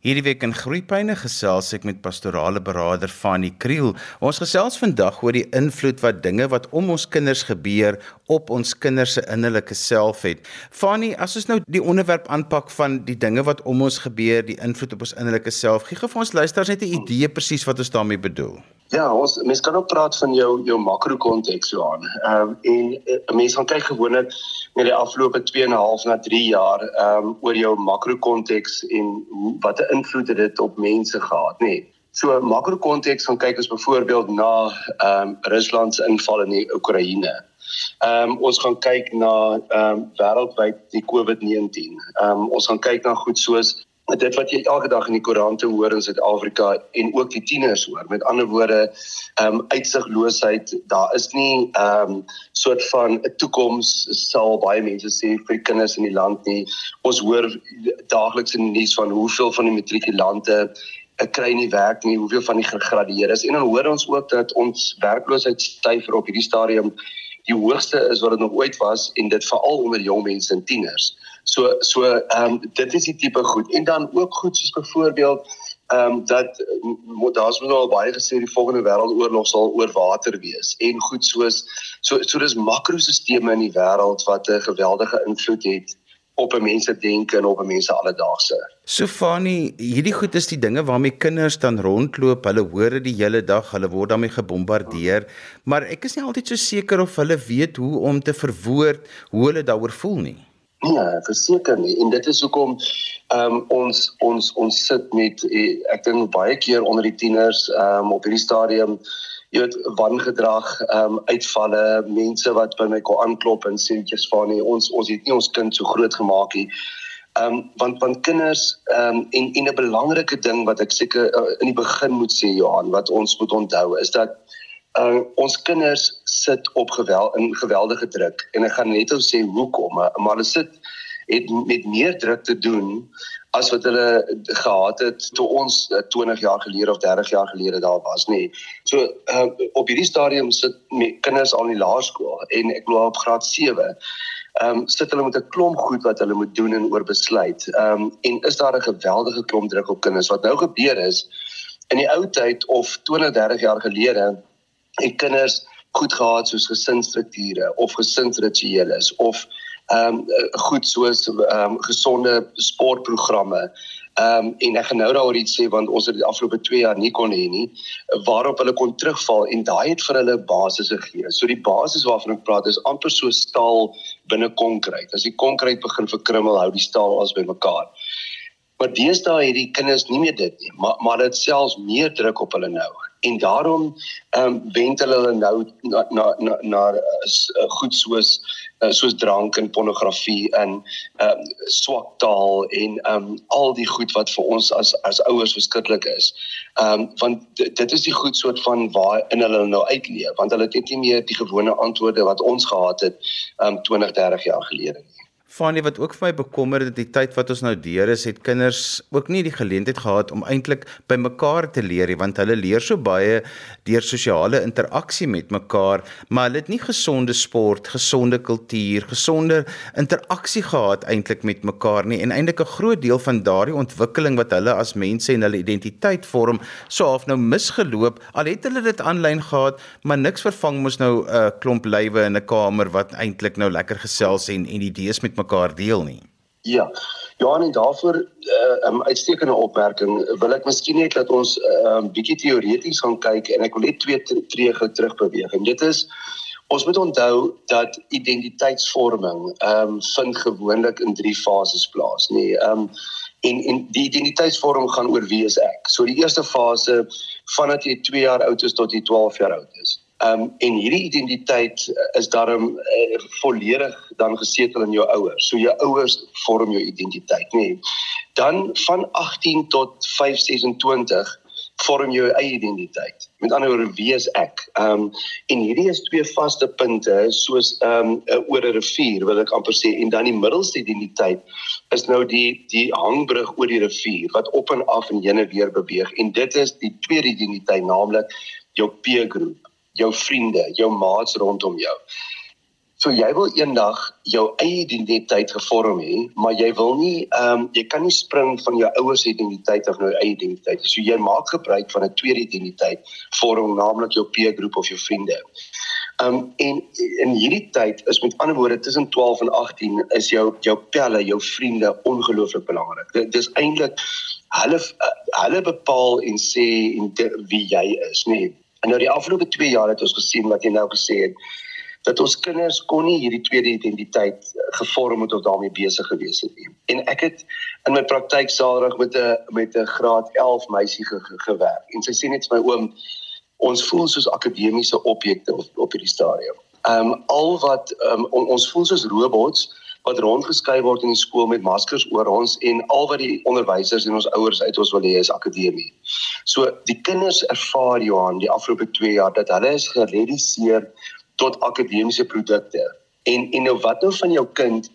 Hierdie week in Groepyne gesels ek met pastorale beraader Fanny Kriel. Ons gesels vandag oor die invloed wat dinge wat om ons kinders gebeur op ons kinders se innerlike self het. Fanny, as ons nou die onderwerp aanpak van die dinge wat om ons gebeur, die invloed op ons innerlike self, gee vir ons luisteraars net 'n idee presies wat ons daarmee bedoel. Ja, ons mens kan ook praat van jou jou makro konteks so aan. Ehm um, en 'n uh, mens gaan kyk gewoonlik met die afgelope 2 en 'n half na 3 jaar ehm um, oor jou makro konteks en hoe wat 'n invloed het dit op mense gehad, nê. Nee. So makro konteks gaan kyk ons byvoorbeeld na ehm um, Rusland se inval in die Oekraïne. Ehm um, ons gaan kyk na ehm um, wêreldwyd die COVID-19. Ehm um, ons gaan kyk na goed soos dit wat jy elke dag in die koerante hoor in Suid-Afrika en ook die tieners hoor. Met ander woorde, ehm um, uitsigloosheid, daar is nie ehm um, soort van 'n toekoms sal baie mense sê vir die kinders in die land nie. Ons hoor daagliks in die nuus van hoeveel van die matrikulante ek kry nie werk nie, hoeveel van die gegradueerdes en dan hoor ons ook dat ons werkloosheidsyfer op hierdie stadium die hoogste is wat dit nog ooit was en dit veral onder jong mense en tieners. So so ehm um, dit is die tipe goed en dan ook goed soos byvoorbeeld ehm um, dat daar's nou al baie gesê die volgende wêreldoorlog sal oor water wees en goed soos so so dis makrosisteme in die wêreld wat 'n geweldige invloed het op 'n mens se denke en op 'n mens se alledaagse. Sofani, hierdie goed is die dinge waarmee kinders dan rondloop. Hulle hoor dit die hele dag, hulle word daarmee gebombardeer, maar ek is nie altyd so seker of hulle weet hoe om te verwoord hoe hulle daaroor voel nie. Nee, verseker nie. En dit is hoekom ehm um, ons ons ons sit met eh, ek dink baie keer onder die tieners ehm um, op hierdie stadium jy weet wangedrag ehm um, uitvalle, mense wat by my kom aanklop en sê jy's van ons ons het nie ons kind so groot gemaak nie. Ehm um, want want kinders ehm um, en en 'n belangrike ding wat ek seker uh, in die begin moet sê Johan wat ons moet onthou is dat uh, ons kinders sit op geweld in geweldige druk en ek gaan net ou sê hoekom maar hulle sit het met meer druk te doen as wat hulle gehad het toe ons 20 uh, jaar gelede of 30 jaar gelede daar was nê. So uh, op hierdie stadium sit kinders al in die laerskool en ek glo op graad 7. Ehm um, sit hulle met 'n klomp goed wat hulle moet doen en oor besluit. Ehm um, en is daar 'n geweldige klomp druk op kinders wat nou gebeur is in die ou tyd of 20 30 jaar gelede en kinders goed gehad soos gesinsstrukture of gesinsrituele of ehm um, goed soos ehm um, gesonde sportprogramme. Ehm um, en ek gaan nou daaroor iets sê want ons het die afgelope 2 jaar nie kon hê nie waarop hulle kon terugval en daai het vir hulle basis gegee. So die basis waarvan ek praat is amper so staal binne konkreet. As die konkreet begin verkrummel, hou die staal as by mekaar. Maar deesdae het die kinders nie meer dit nie, maar maar dit selfs meer druk op hulle nou en daarom ehm um, wend hulle nou na na na, na uh, goed soos uh, soos drank en pornografie en ehm um, swak taal en ehm um, al die goed wat vir ons as as ouers verskriklik is. Ehm um, want dit is die goed soort van waar in hulle nou uitleef want hulle het nie meer die gewone antwoorde wat ons gehad het ehm um, 20 30 jaar gelede nie. Fanie wat ook vir my bekommer het die tyd wat ons nou deur is het kinders ook nie die geleentheid gehad om eintlik by mekaar te leer nie want hulle leer so baie deur sosiale interaksie met mekaar maar hulle het nie gesonde sport, gesonde kultuur, gesonde interaksie gehad eintlik met mekaar nie. En eintlik 'n groot deel van daardie ontwikkeling wat hulle as mense en hulle identiteit vorm so half nou misgeloop. Al het hulle dit aanlyn gehad maar niks vervang mos nou 'n uh, klomp lywe in 'n kamer wat eintlik nou lekker gesels en en idees met mekaar deel nie. Ja. Ja, en daarvoor 'n uh, um, uitstekende opmerking wil ek miskien net dat ons 'n uh, um, bietjie teoreties gaan kyk en ek wil net twee tree gou terug beweeg. En dit is ons moet onthou dat identiteitsvorming ehm um, vind gewoonlik in drie fases plaas, nê. Nee, ehm um, en en die identiteitsvorming gaan oor wie is ek. So die eerste fase vandat jy 2 jaar oud is tot jy 12 jaar oud is. Ehm um, en hierdie identiteit eh, is daarom uh, volledig dan gesetel in jou ouers. So jou ouers vorm jou identiteit, nê. Nee. Dan van 18 tot 526 vorm jou eie identiteit. Met ander woorde, wie is ek? Ehm um, en hierdie is twee vaste punte soos ehm um, oor 'n rivier wil ek amper sê en dan die middelste identiteit is nou die die hangbrug oor die rivier wat op en af en heen en weer beweeg en dit is die tweede identiteit naamlik jou peer groep jou vriende, jou maats rondom jou. So jy wil eendag jou eie identiteit gevorm hê, maar jy wil nie ehm um, jy kan nie spring van jou ouers identiteit of nou eie identiteit. So jy maak gebruik van 'n tweede identiteit vorm naamlik jou peer groep of jou vriende. Ehm um, en in hierdie tyd is met ander woorde tussen 12 en 18 is jou jou pelle, jou vriende ongelooflik belangrik. Dit is eintlik hulle hulle bepaal en sê en de, wie jy is, nê. Nee. En nou die afgelope 2 jaar het ons gesien wat jy nou gesê het dat ons kinders kon nie hierdie tweede identiteit eh, gevorm het of daarmee besig gewees het nie. En ek het in my praktyk salig met 'n met 'n graad 11 meisie ge, ge, gewerk. En sy sê net vir my oom ons voel soos akademiese objekte op op hierdie stadium. Ehm um, al wat um, on, ons voel soos robots wat rondgeskei word in die skool met maskers oor ons en al wat die onderwysers en ons ouers uit ons wil hê is akademie. So die kinders ervaar Johan die afgelope 2 jaar dat hulle is gereduseer tot akademiese produkte. En en nou wat nou van jou kind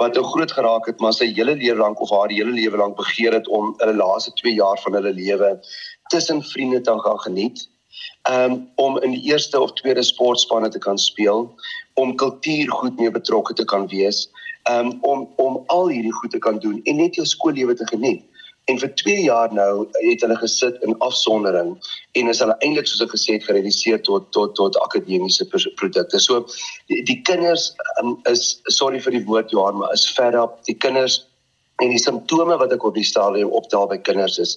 wat nou groot geraak het maar sy hele lewe lank of haar hele lewe lank begeer het om hulle laaste 2 jaar van hulle lewe tussen vriende te gaan geniet. Um om in die eerste of tweede sportspanne te kan speel, om kultuur goed mee betrokke te kan wees, um om om al hierdie goed te kan doen en net jou skoollewe te geniet. En vir 2 jaar nou het hulle gesit in afsondering en is hulle eintlik soos ek gesê het gereduseer tot tot tot akademiese produkte. So die, die kinders um, is sorry vir die woord Johan, maar is fed up. Die kinders en die simptome wat ek op die stadium optel by kinders is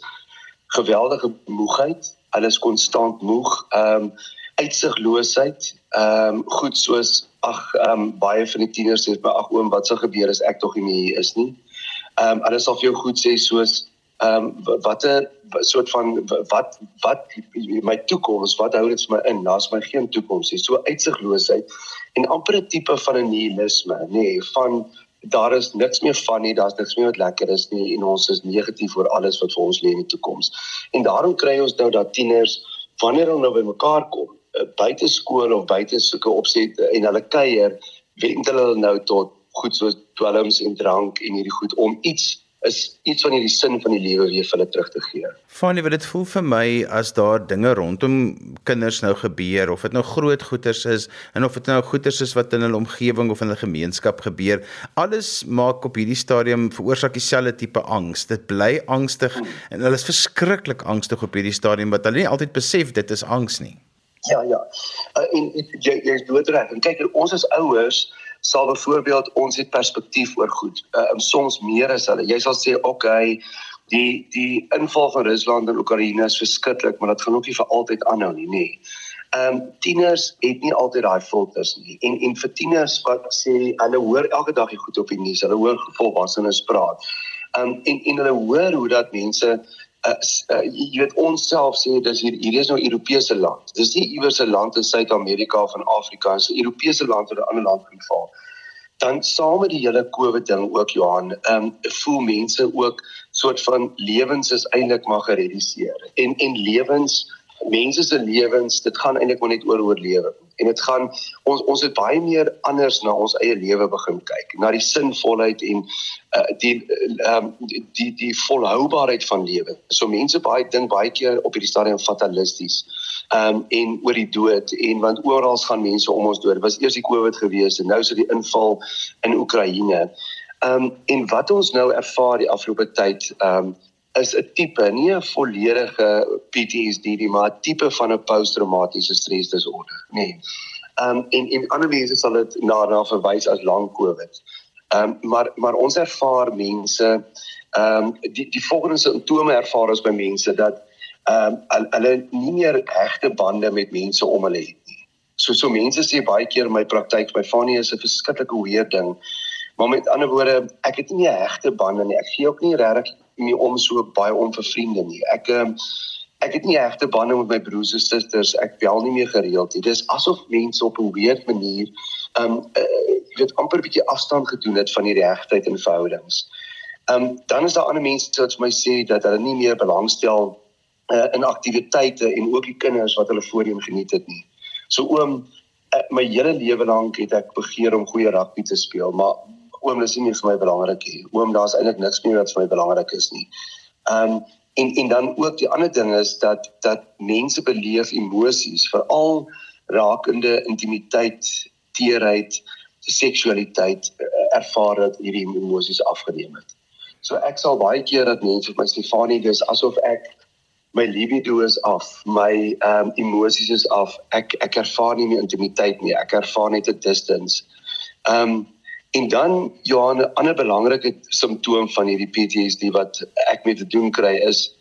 geweldige moegheid. Hulle is konstant moeg. Ehm um, uitsigloosheid. Ehm um, goed soos ag ehm um, baie van die tieners sê my ag oom wat sou gebeur as ek tog nie hier is nie. Ehm um, hulle sal vir jou goed sê soos ehm um, watter soort van wat wat my toekoms wat hou dit vir my in? Daar's my geen toekoms nie. So uitsigloosheid en amper 'n tipe van 'n nihilisme nê nee, van daar is niks meer van nie daar's niks meer wat lekker is nie en ons is negatief oor alles wat vir ons lê in die toekoms. En daarom kry ons nou dat tieners wanneer hulle nou by mekaar kom buite skool of buite sulke opset en hulle kuier wend hulle nou tot goed soos dwelms en drank en hierdie goed om iets is iets van hierdie sin van die lewe weer vir hulle terug te gee. Fanie, wat dit voel vir my as daar dinge rondom kinders nou gebeur of dit nou groot goeters is en of dit nou goeters is wat in hulle omgewing of in hulle gemeenskap gebeur, alles maak op hierdie stadium veroorsaak dieselfde tipe angs. Dit bly angstig hmm. en hulle is verskriklik angstig op hierdie stadium wat hulle nie altyd besef dit is angs nie. Ja, ja. Uh, en jy jy's doodreg. En kyk, ons as ouers sal byvoorbeeld ons het perspektief oor goed. Uh, soms meer as hulle. Jy sal sê, "Oké, okay, die die inval van Rusland in Oekraïne is verskriklik, maar dit gaan ook nie vir altyd aanhou nie, nê." Ehm um, tieners het nie altyd daai filters nie. En en vir tieners wat sê hulle hoor elke dag die goed op die nuus, hulle hoor volwassenes praat. Ehm um, en en hulle hoor hoe dat mense uh, jy weet ons self sê dis hier hier is nou Europese land. Dis nie iewers 'n land in Suid-Amerika of in Afrika, dis 'n Europese land wat 'n ander land inval. Dan saam met die hele COVID ding ook Johan, ehm um, voel mense ook soort van lewens is eintlik maar gereduseer. En en lewens mense se lewens, dit gaan eintlik maar net oor oorlewe. En dit gaan ons ons het baie meer anders na ons eie lewe begin kyk, na die sinvolheid en uh, die ehm um, die, die die volhoubaarheid van lewe. So mense baie dink baie keer op hierdie stadium fatalisties. Ehm um, en oor die dood en want oral gaan mense om ons dood. Dit was eers die COVID gewees en nou is dit die inval in Oekraïne. Ehm um, en wat ons nou ervaar die afgelope tyd ehm um, is 'n tipe, nie 'n volledige PTSD nie, maar 'n tipe van 'n posttraumatiese stresdisorder, nê. Nee. Ehm um, en en ander mense sal dit na na verwys as lang COVID. Ehm um, maar maar ons ervaar mense ehm um, die die volgende simptome ervaar ons by mense dat ehm um, hulle nie meer regte bande met mense om hulle het nie. So so mense sê baie keer in my praktyk by Fanny is 'n verskriklike weird ding. Maar met ander woorde, ek het nie 'n regte bande nie. Ek gee ook nie regtig nie om so baie om vir vriende nie. Ek ehm ek het nie regte bande met my broers en susters. Ek bel nie meer gereeld nie. Dis asof mense op 'n weird manier ehm um, uh, weet amper bietjie afstand gedoen het van die regtheid in verhoudings. Ehm um, dan is daar ander mense wat vir my sê dat hulle nie meer belangstel uh, in aktiwiteite en ook die kinders wat hulle voorheen geniet het nie. So oom uh, my hele lewe lank het ek begeer om goeie rugby te speel, maar oom dis nie vir my belangrik nie. Oom daar's eintlik niks meer wat vir my belangrik is nie. Ehm um, en en dan ook die ander ding is dat dat mense beleef emosies veral rakende intimiteit, teerheid, seksualiteit uh, ervaar dat hierdie emosies afgeneem het. So ek sal baie keer dat mense vir my Stefanie dis asof ek my libido is af, my ehm um, emosies is af. Ek ek ervaar nie meer intimiteit nie. Ek ervaar net 'n distance. Ehm um, en dan Johan 'n ander belangrike simptoom van hierdie PTSD wat ek mee te doen kry is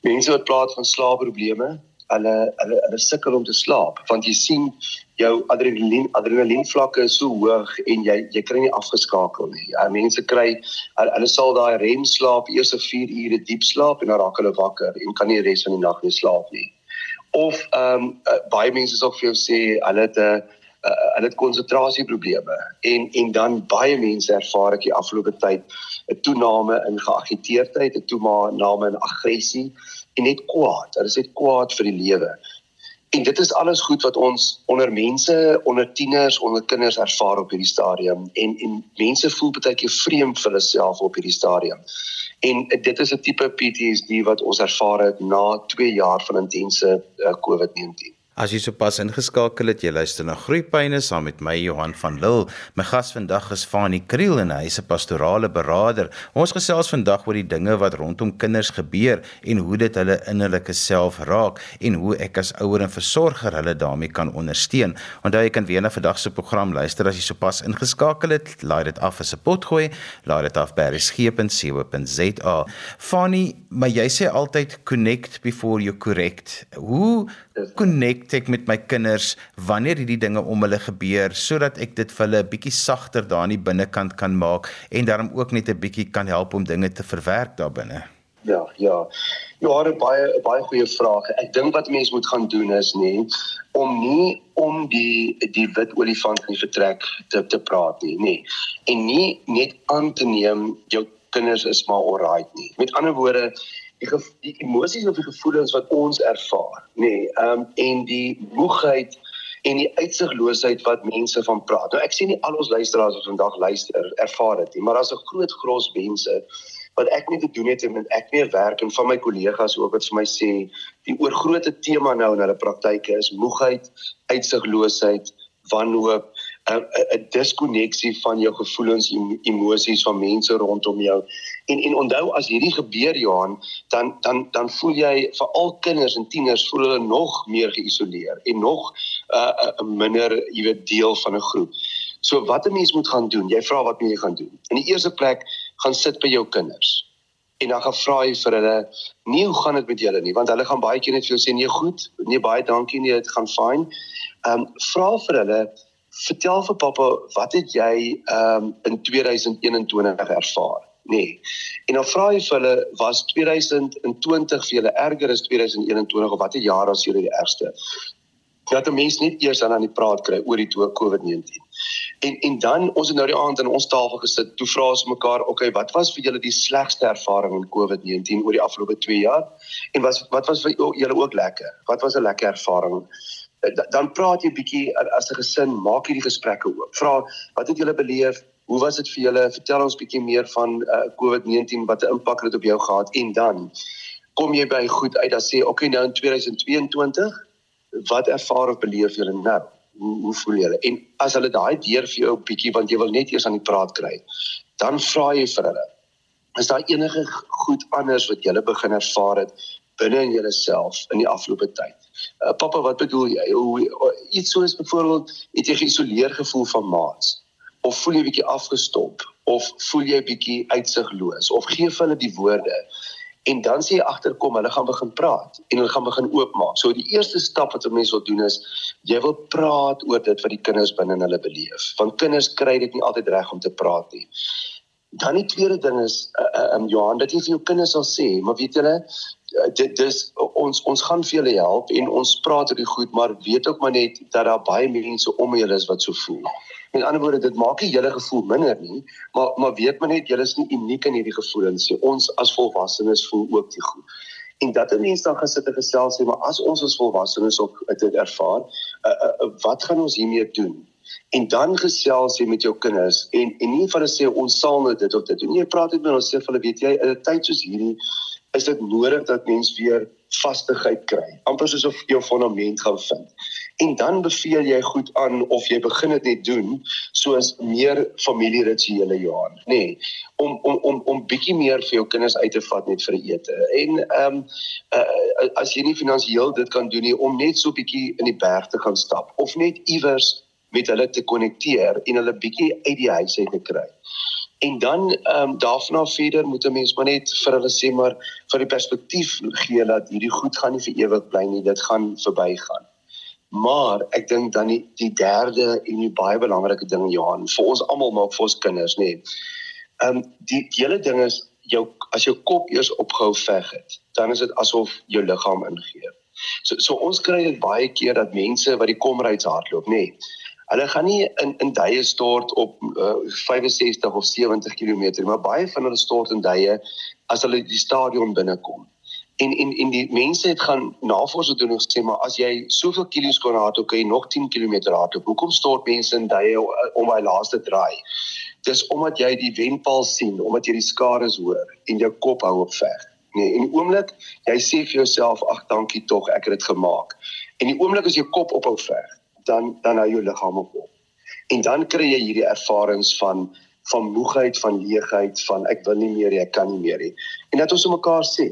mense wat praat van slaapprobleme hulle hulle hulle sukkel om te slaap want jy sien jou adrenalien adrenalien vlakke is so hoog en jy jy kry nie afgeskakel nie. Ja, mense kry hulle, sal daai rem slaap eers 'n 4 ure diep slaap en dan raak hulle wakker en kan nie die res van die nag nie slaap nie. Of ehm um, uh, baie mense sal vir jou sê hulle het 'n uh, hulle het konsentrasieprobleme en en dan baie mense ervaar ek die afgelope tyd 'n toename in geagiteerdheid, 'n toename in aggressie en net kwaad. Hulle is net kwaad vir die lewe. En dit is alles goed wat ons onder mense, onder tieners, onder kinders ervaar op hierdie stadium en en mense voel baie keer vreemd vir hulle self op hierdie stadium. En dit is 'n tipe PTSD wat ons ervaar het na 2 jaar van intense uh, eh, COVID-19. As jy sopas ingeskakel het, jy luister na Groepyne saam met my Johan van Lille. My gas vandag is Fanie Kriel en hy is 'n pastorale beraader. Ons gesels vandag oor die dinge wat rondom kinders gebeur en hoe dit hulle innerlike self raak en hoe ek as ouer en versorger hulle daarmee kan ondersteun. Onthou jy kan weer na vandag se program luister as jy sopas ingeskakel het. Laai dit af as 'n potgooi. Laai dit af by resgep.co.za. Fanie, maar jy sê altyd connect before you correct. Hoe connect ek met my kinders wanneer hierdie dinge om hulle gebeur sodat ek dit vir hulle 'n bietjie sagter daar in die binnekant kan maak en daarom ook net 'n bietjie kan help om dinge te verwerk daar binne. Ja, ja. Jy het 'n baie baie goeie vraag. Ek dink wat mense moet gaan doen is nê om nie om die die wit olifant in die vertrek te te praat nie, nê. En nie net aan te neem jou kinders is maar alright nie. Met ander woorde, die die emosies of die gevoelens wat ons ervaar, nê, nee, ehm um, en die moegheid en die uitsigloosheid wat mense van praat. Nou ek sien nie al ons luisteraars wat vandag luister ervaar dit nie, maar daar's 'n groot gros mense wat ek nie te doen het met ek meer werk en van my kollegas ook wat vir my sê die oor grootte tema nou in hulle praktyke is moegheid, uitsigloosheid, wanhoop 'n diskonneksie van jou gevoelens en emosies van mense rondom jou. En en onthou as hierdie gebeur Johan, dan dan dan voel jy veral kinders en tieners voel hulle nog meer geïsoleer en nog 'n uh, 'n minder, jy weet, deel van 'n groep. So wat 'n mens moet gaan doen? Jy vra wat moet jy gaan doen? In die eerste plek, gaan sit by jou kinders. En dan gaan vra jy vir hulle, "Nee, hoe gaan dit met julle nie?" Want hulle gaan baie keer net vir jou sê, "Nee, goed. Nee, baie dankie. Nee, dit gaan fyn." Ehm um, vra vir hulle Vertel vir pappa, wat het jy um, in 2021 ervaar? Nee. En dan vra jy vir hulle, was 2020 vir julle erger as 2021 of watter jaar was julle die ergste? Dat 'n mens net eers aan aan die praat kry oor die COVID-19. En en dan ons het nou die aand aan ons tafel gesit, toe vra ons mekaar, "Oké, okay, wat was vir julle die slegste ervaring met COVID-19 oor die afgelope 2 jaar? En was wat was vir julle ook lekker? Wat was 'n lekker ervaring?" Dan praat jy bietjie as 'n gesin, maak hierdie gesprekke oop. Vra, wat het julle beleef? Hoe was dit vir julle? Vertel ons bietjie meer van uh, COVID-19 wat 'n impak het op jou gehad en dan kom jy by goed uit dat sê, okay, nou in 2022, wat ervaar of beleef julle nou? Hoe, hoe voel julle? En as hulle daai deur vir jou bietjie want jy wil net eers aan die praat kry, dan vra jy vir hulle. Is daar enige goed anders wat julle begin ervaar het binne in jouself in die afgelope tyd? Uh, pappa wat bedoel jy hoe iets soos byvoorbeeld het jy geïsoleer gevoel van maats of voel jy bietjie afgestop of voel jy bietjie uitsigloos of gee hulle die woorde en dan sê jy agterkom hulle gaan begin praat en hulle gaan begin oopmaak. So die eerste stap wat 'n mens wil doen is jy wil praat oor dit wat die kinders binne hulle beleef. Want kinders kry dit nie altyd reg om te praat nie. Dan die tweede ding is uh, um, Johan dat jy vir jou kinders sal sê, maar weet julle, dit dis ons ons gaan vir julle help en ons praat oor die goed, maar weet ook maar net dat daar baie mense om julle is wat so voel. Met ander woorde, dit maak nie julle gevoel minder nie, maar maar weet maar net julle is nie uniek in hierdie gevoelens nie. Ons as volwassenes voel ook die goed. En dat 'n mens dan gesit en gesels sê, maar as ons as volwassenes ook dit ervaar, uh, uh, wat gaan ons hiermee doen? En dan gesels jy met jou kinders en en nie vir hulle sê ons sal nou dit of dit doen. Jy praat net met hulle sê vir hulle, weet jy, in 'n tyd soos hierdie is dit nodig dat mens weer vastigheid kry. amper soos of jou fondament gaan vind. En dan beveel jy goed aan of jy begin dit net doen soos meer familierituele jaar, nê, nee, om om om om bietjie meer vir jou kinders uit te vat net vir ete. En ehm um, uh, as jy nie finansiëel dit kan doen nie om net so bietjie in die berg te gaan stap of net iewers met hulle te konnekteer en hulle bietjie uit die huis uit te kry. En dan ehm um, daarna verder moet 'n mens maar net vir hulle sê maar vir die perspektief gee dat hierdie goed gaan nie vir ewig bly nie, dit gaan verbygaan. Maar ek dink dan die, die derde en die baie belangrike ding Johan vir ons almal maar vir ons kinders nê. Ehm um, die hele ding is jou as jou kop eers opgehou veg het, dan is dit asof jou liggaam ingee. So so ons kry dit baie keer dat mense wat die komryds hardloop nê. Nee, Hulle gaan nie in in duie stort op uh, 65 of 70 km, maar baie van hulle stort in duie as hulle die stadion binnekom. En en en die mense het gaan navorsing doen en sê maar as jy soveel kilos kan hardloop, kan jy nog 10 km hardloop. Hoekom stort mense in duie uh, om by laaste draai? Dis omdat jy die wenpaal sien, omdat jy die skare hoor en jou kop hou op veg. Nee, en die oomblik jy sê vir jouself ag dankie tog, ek het dit gemaak. En die oomblik as jou kop ophou veg, dan dan hou jou liggaam op. En dan kry jy hierdie ervarings van van moegheid, van leegheid, van ek wil nie meer, ek kan nie meer nie. En dat ons mekaar sê,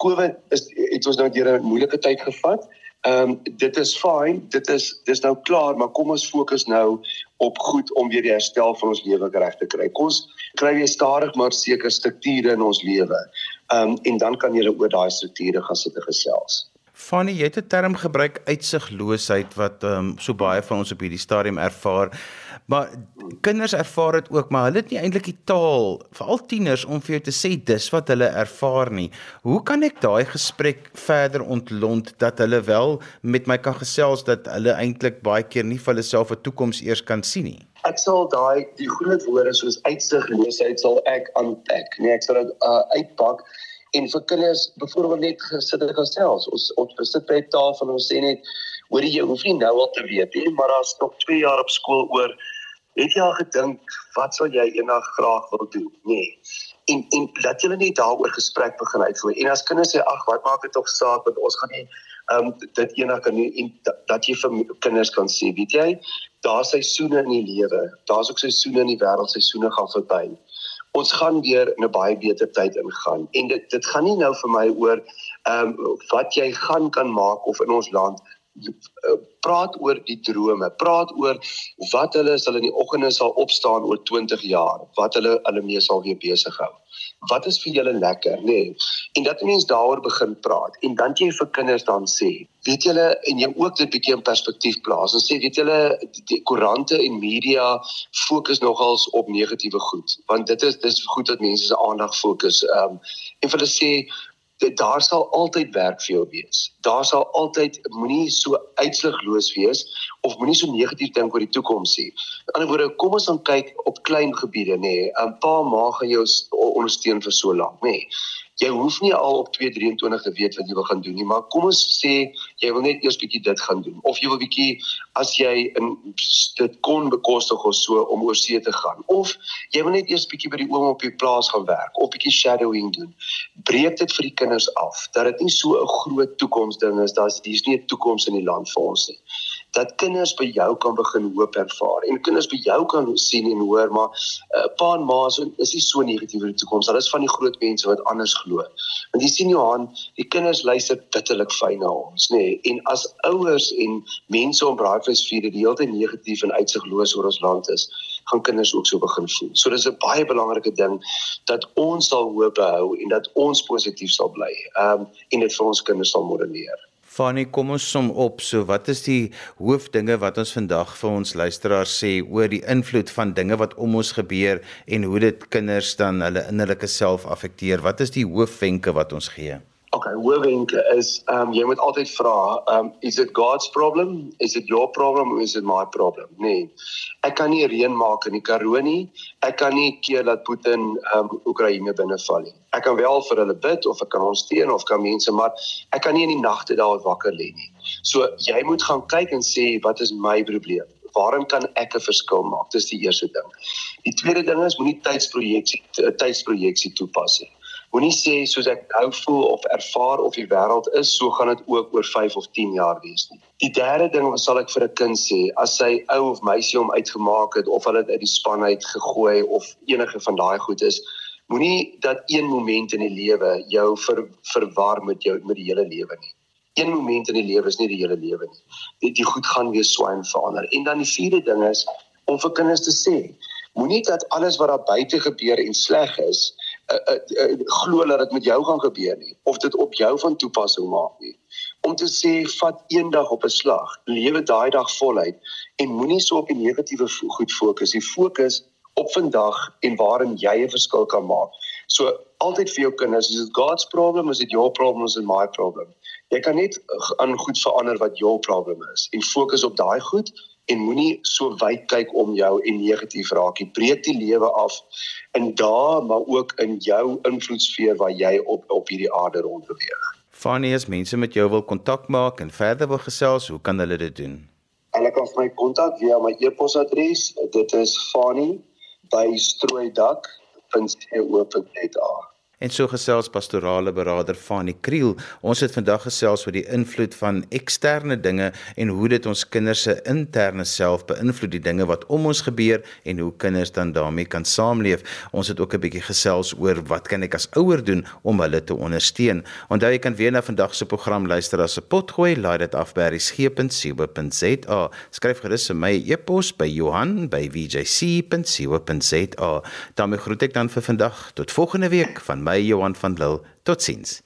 COVID is het ons nou deur 'n moeilike tyd gevat. Ehm um, dit is fyn, dit is dis nou klaar, maar kom ons fokus nou op goed om weer die herstel van ons lewe reg te kry. Kom ons kry weer stadig maar seker strukture in ons lewe. Ehm um, en dan kan jy oor daai strukture gaan sit en gesels. Fanny, jy het 'n term gebruik uitsigloosheid wat ehm um, so baie van ons op hierdie stadium ervaar. Maar kinders ervaar dit ook, maar hulle het nie eintlik die taal, veral tieners om vir jou te sê dis wat hulle ervaar nie. Hoe kan ek daai gesprek verder ontlont dat hulle wel met my kan gesels dat hulle eintlik baie keer nie vir hulle self 'n toekoms eers kan sien nie? Ek sal daai die groot woorde soos uitsigloosheid sal ek aanpak. Nee, ek sal dit uh, uitpak en vir kinders byvoorbeeld net gesit en gesels. Ons ons sit by 'n tafel en ons sê net hoor jy hoef nie nou al te weet nie, maar daar's nog 2 jaar op skool oor. Het jy al gedink wat sal jy eendag graag wil doen? Nee. En en laat julle net daaroor gesprek begin uitvoer. En as kinders sê ag, wat maak dit tog saak want ons gaan nie ehm um, dit eendag kan nie en dat jy vir kinders kan sê, weet jy, daar's seisoene in die lewe. Daar's ook seisoene in die wêreld, seisoene gaan verby ons gaan weer in 'n baie beter tyd ingaan. En dit dit gaan nie nou vir my oor ehm um, wat jy gaan kan maak of in ons land praat oor die drome praat oor wat hulle as hulle in die oggende sal opstaan oor 20 jaar wat hulle hulle mee sal weer besig hou wat is vir julle lekker nê nee? en dat mense daaroor begin praat en dan jy vir kinders dan sê weet julle en jy ook dit bietjie in perspektief plaas en sê weet julle die koerante en media fokus nogals op negatiewe goed want dit is dis goed dat mense se aandag fokus um, en vir hulle sê dit daar sal altyd werk vir jou wees. Daar sal altyd moenie so uitsigloos wees of moenie so negatief dink oor die toekoms nie. In ander woorde, kom ons dan kyk op klein gebiede nê. 'n Pa ma gaan jou ondersteun vir so lank nê jy hoef nie al op 223 te weet wat jy wil gaan doen nie, maar kom ons sê jy wil net eers bietjie dit gaan doen. Of jy wil bietjie as jy in dit kon bekostig of so om oor see te gaan. Of jy wil net eers bietjie by die oom op die plaas gaan werk of bietjie shadowing doen. Breek dit vir die kinders af dat dit nie so 'n groot toekomsding is, daar's hier's nie 'n toekoms in die land vir ons nie dat kinders by jou kan begin hoop ervaar en kinders by jou kan sien en hoor maar uh, pa en ma so is nie so negatief oor die toekoms. Hulle is van die groot mense wat anders glo. Want jy sien Johan, die kinders luister bitterlik fyn na ons, nê? Nee? En as ouers en mense om braaivleisvuur die hele negatief en uitsigloos oor ons land is, gaan kinders ook so begin voel. So dis 'n baie belangrike ding dat ons sal hoop hou en dat ons positief sal bly. Ehm um, en dit vir ons kinders sal modelleer. Fanny, kom ons som op. So, wat is die hoofdinge wat ons vandag vir ons luisteraars sê oor die invloed van dinge wat om ons gebeur en hoe dit kinders dan hulle innerlike self affekteer? Wat is die hoofwenke wat ons gee? Okay, hoofwenke is ehm um, jy moet altyd vra, ehm um, is it God's problem? Is it your problem or is it my problem? Nee. Ek kan nie reën maak in die Karoo nie. Ek kan nie keer dat Putin ehm um, Oekraïne binneval nie. Ek kan wel vir hulle bid of ek kan ons steun of kan mense, maar ek kan nie in die nagte daar wakker lê nie. So jy moet gaan kyk en sê wat is my probleem? Waarom kan ek 'n verskil maak? Dis die eerste ding. Die tweede ding is moenie tydsprojeksie tydsprojeksie toepas nie Moenie sê soos ek nou voel of ervaar of die wêreld is, so gaan dit ook oor 5 of 10 jaar wees nie. Die derde ding wat sal ek vir 'n kind sê, as sy ou of meisie hom uitgemaak het of hulle dit uit die span uit gegooi of enige van daai goed is, moenie dat een moment in die lewe jou ver, verwar met jou met die hele lewe nie. Een moment in die lewe is nie die hele lewe nie. Die, die goed gaan weer swyn verander. En dan die vierde ding is om vir kinders te sê, moenie dat alles wat daar buite gebeur en sleg is, uh, uh, uh, glo dat dit met jou gaan gebeur nie of dit op jou van toepassing maak nie. Om te sê vat een dag op 'n slag lewe daai dag voluit en moenie so op die negatiewe goed fokus die fokus op vandag en waarin jy 'n verskil kan maak. So altyd vir jou kinders is dit God's problem is dit your problem is it my problem? Jy kan net aan goed verander wat jou probleem is en fokus op daai goed en moenie so wyd kyk om jou en negatief raak nie. Breek die lewe af in daar maar ook in jou invloedsfeer waar jy op op hierdie aarde rondbeweeg. Fanny, as mense met jou wil kontak maak en verder wil gesels, hoe kan hulle dit doen? Hulle kan my kontak via my e-posadres. Dit is fanny@strooidak.co.za. En so gesels pastorale beraader Fanie Kriel. Ons het vandag gesels oor die invloed van eksterne dinge en hoe dit ons kinders se interne self beïnvloed die dinge wat om ons gebeur en hoe kinders dan daarmee kan saamleef. Ons het ook 'n bietjie gesels oor wat kan ek as ouer doen om hulle te ondersteun. Onthou jy kan weer na vandag se program luister as 'n potgooi, laai dit af by resgep.co.za. Skryf gerus vir my e-pos by Johan@vjc.co.za. daarmee groet ek dan vir vandag tot volgende week van my by Johan van Lille. Totsiens.